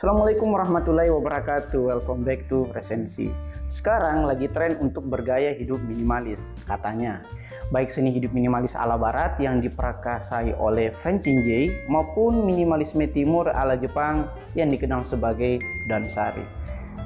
Assalamualaikum warahmatullahi wabarakatuh. Welcome back to Resensi. Sekarang lagi tren untuk bergaya hidup minimalis, katanya. Baik seni hidup minimalis ala barat yang diperakasai oleh Francine J maupun minimalisme timur ala Jepang yang dikenal sebagai Dansari.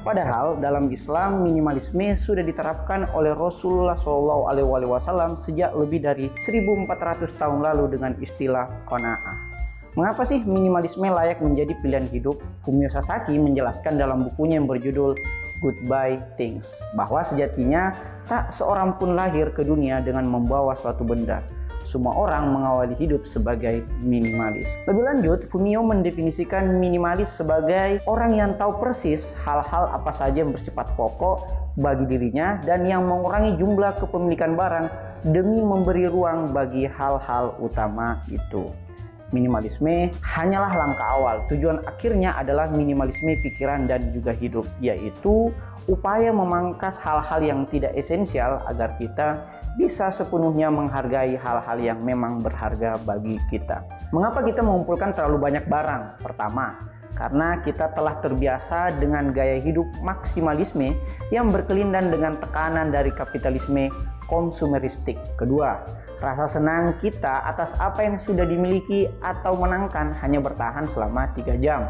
Padahal dalam Islam minimalisme sudah diterapkan oleh Rasulullah SAW sejak lebih dari 1400 tahun lalu dengan istilah kona'ah. Mengapa sih minimalisme layak menjadi pilihan hidup? Fumio Sasaki menjelaskan dalam bukunya yang berjudul Goodbye Things bahwa sejatinya tak seorang pun lahir ke dunia dengan membawa suatu benda. Semua orang mengawali hidup sebagai minimalis. Lebih lanjut, Fumio mendefinisikan minimalis sebagai orang yang tahu persis hal-hal apa saja yang bersifat pokok bagi dirinya dan yang mengurangi jumlah kepemilikan barang demi memberi ruang bagi hal-hal utama itu. Minimalisme hanyalah langkah awal. Tujuan akhirnya adalah minimalisme pikiran dan juga hidup, yaitu upaya memangkas hal-hal yang tidak esensial agar kita bisa sepenuhnya menghargai hal-hal yang memang berharga bagi kita. Mengapa kita mengumpulkan terlalu banyak barang? Pertama, karena kita telah terbiasa dengan gaya hidup maksimalisme yang berkelindan dengan tekanan dari kapitalisme konsumeristik. Kedua, Rasa senang kita atas apa yang sudah dimiliki atau menangkan hanya bertahan selama 3 jam.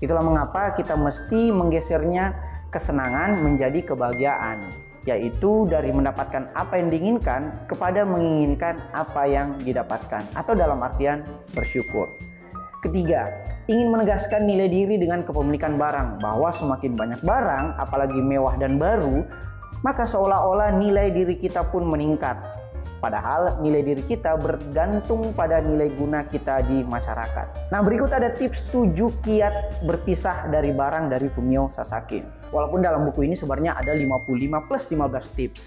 Itulah mengapa kita mesti menggesernya kesenangan menjadi kebahagiaan, yaitu dari mendapatkan apa yang diinginkan kepada menginginkan apa yang didapatkan, atau dalam artian bersyukur. Ketiga, ingin menegaskan nilai diri dengan kepemilikan barang, bahwa semakin banyak barang, apalagi mewah dan baru, maka seolah-olah nilai diri kita pun meningkat Padahal nilai diri kita bergantung pada nilai guna kita di masyarakat. Nah berikut ada tips 7 kiat berpisah dari barang dari Fumio Sasaki. Walaupun dalam buku ini sebenarnya ada 55 plus 15 tips.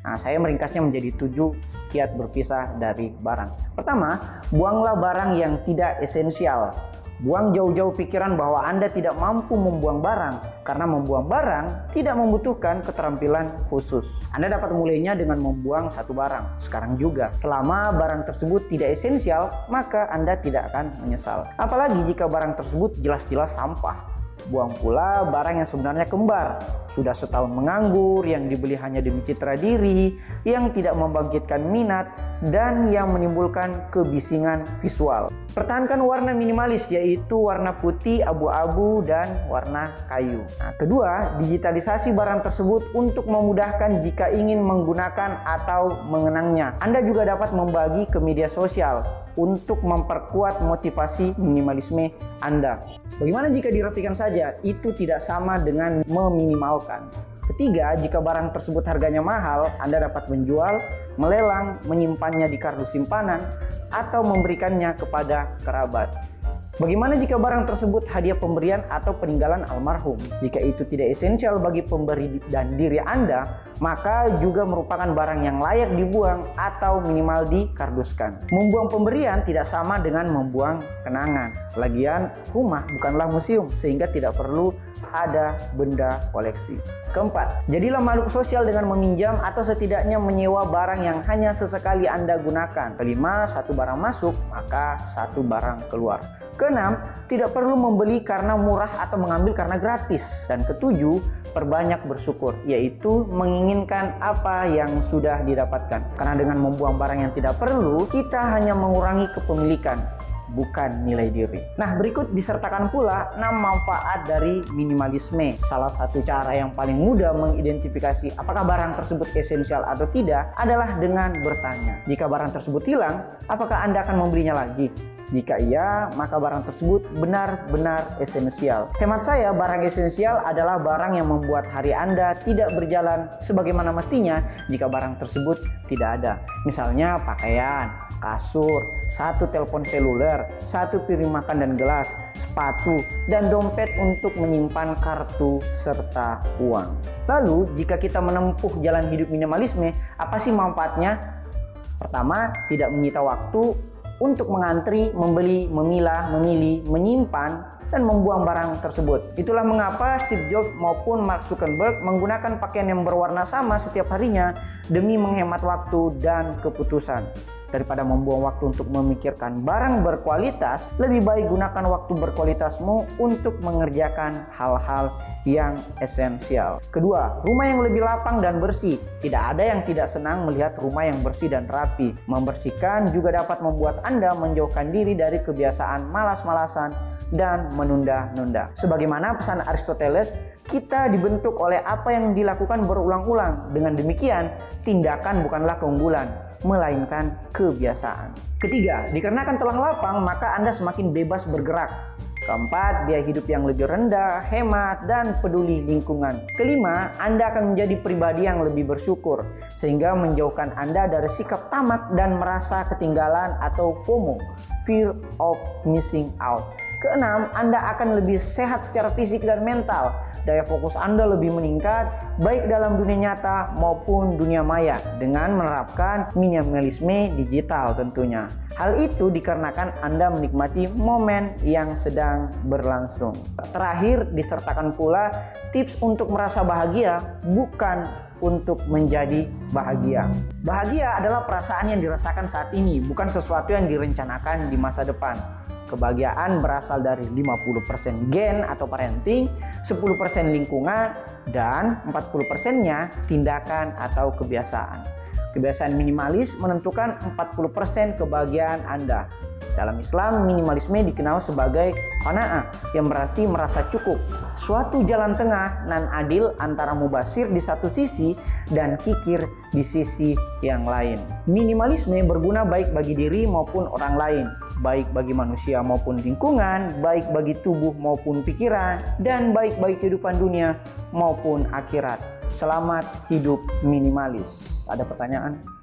Nah, saya meringkasnya menjadi 7 kiat berpisah dari barang. Pertama, buanglah barang yang tidak esensial. Buang jauh-jauh pikiran bahwa Anda tidak mampu membuang barang karena membuang barang tidak membutuhkan keterampilan khusus. Anda dapat memulainya dengan membuang satu barang sekarang juga. Selama barang tersebut tidak esensial, maka Anda tidak akan menyesal. Apalagi jika barang tersebut jelas-jelas sampah. Buang pula barang yang sebenarnya kembar. Sudah setahun menganggur, yang dibeli hanya demi citra diri, yang tidak membangkitkan minat, dan yang menimbulkan kebisingan visual. Pertahankan warna minimalis yaitu warna putih, abu-abu, dan warna kayu. Nah, kedua, digitalisasi barang tersebut untuk memudahkan jika ingin menggunakan atau mengenangnya. Anda juga dapat membagi ke media sosial untuk memperkuat motivasi minimalisme Anda. Bagaimana jika dirapikan saja? Itu tidak sama dengan meminimalkan. Ketiga, jika barang tersebut harganya mahal, Anda dapat menjual, melelang, menyimpannya di kardus simpanan, atau memberikannya kepada kerabat. Bagaimana jika barang tersebut hadiah pemberian atau peninggalan almarhum? Jika itu tidak esensial bagi pemberi dan diri Anda, maka juga merupakan barang yang layak dibuang atau minimal dikarduskan. Membuang pemberian tidak sama dengan membuang kenangan. Lagian, rumah bukanlah museum sehingga tidak perlu ada benda koleksi. Keempat, jadilah makhluk sosial dengan meminjam atau setidaknya menyewa barang yang hanya sesekali Anda gunakan. Kelima, satu barang masuk, maka satu barang keluar. Keenam, tidak perlu membeli karena murah atau mengambil karena gratis. Dan ketujuh, perbanyak bersyukur, yaitu menginginkan apa yang sudah didapatkan. Karena dengan membuang barang yang tidak perlu, kita hanya mengurangi kepemilikan bukan nilai diri. Nah, berikut disertakan pula 6 manfaat dari minimalisme. Salah satu cara yang paling mudah mengidentifikasi apakah barang tersebut esensial atau tidak adalah dengan bertanya. Jika barang tersebut hilang, apakah Anda akan membelinya lagi? Jika iya, maka barang tersebut benar-benar esensial. Hemat saya, barang esensial adalah barang yang membuat hari Anda tidak berjalan sebagaimana mestinya jika barang tersebut tidak ada. Misalnya pakaian, kasur, satu telepon seluler, satu piring makan dan gelas, sepatu, dan dompet untuk menyimpan kartu serta uang. Lalu, jika kita menempuh jalan hidup minimalisme, apa sih manfaatnya? Pertama, tidak menyita waktu untuk mengantri, membeli, memilah, memilih, menyimpan, dan membuang barang tersebut. Itulah mengapa Steve Jobs maupun Mark Zuckerberg menggunakan pakaian yang berwarna sama setiap harinya demi menghemat waktu dan keputusan. Daripada membuang waktu untuk memikirkan barang berkualitas, lebih baik gunakan waktu berkualitasmu untuk mengerjakan hal-hal yang esensial. Kedua, rumah yang lebih lapang dan bersih. Tidak ada yang tidak senang melihat rumah yang bersih dan rapi. Membersihkan juga dapat membuat Anda menjauhkan diri dari kebiasaan malas-malasan dan menunda-nunda. Sebagaimana pesan Aristoteles, kita dibentuk oleh apa yang dilakukan berulang-ulang. Dengan demikian, tindakan bukanlah keunggulan, melainkan kebiasaan. Ketiga, dikarenakan telah lapang, maka Anda semakin bebas bergerak. Keempat, biaya hidup yang lebih rendah, hemat, dan peduli lingkungan. Kelima, Anda akan menjadi pribadi yang lebih bersyukur, sehingga menjauhkan Anda dari sikap tamak dan merasa ketinggalan atau FOMO, fear of missing out. Keenam, Anda akan lebih sehat secara fisik dan mental. Daya fokus Anda lebih meningkat baik dalam dunia nyata maupun dunia maya dengan menerapkan minimalisme digital tentunya. Hal itu dikarenakan Anda menikmati momen yang sedang berlangsung. Terakhir, disertakan pula tips untuk merasa bahagia bukan untuk menjadi bahagia. Bahagia adalah perasaan yang dirasakan saat ini, bukan sesuatu yang direncanakan di masa depan. Kebahagiaan berasal dari 50% gen atau parenting, 10% lingkungan, dan 40%-nya tindakan atau kebiasaan. Kebiasaan minimalis menentukan 40% kebahagiaan Anda. Dalam Islam, minimalisme dikenal sebagai qanaah yang berarti merasa cukup. Suatu jalan tengah nan adil antara mubasir di satu sisi dan kikir di sisi yang lain. Minimalisme berguna baik bagi diri maupun orang lain, baik bagi manusia maupun lingkungan, baik bagi tubuh maupun pikiran, dan baik bagi kehidupan dunia maupun akhirat. Selamat hidup minimalis. Ada pertanyaan?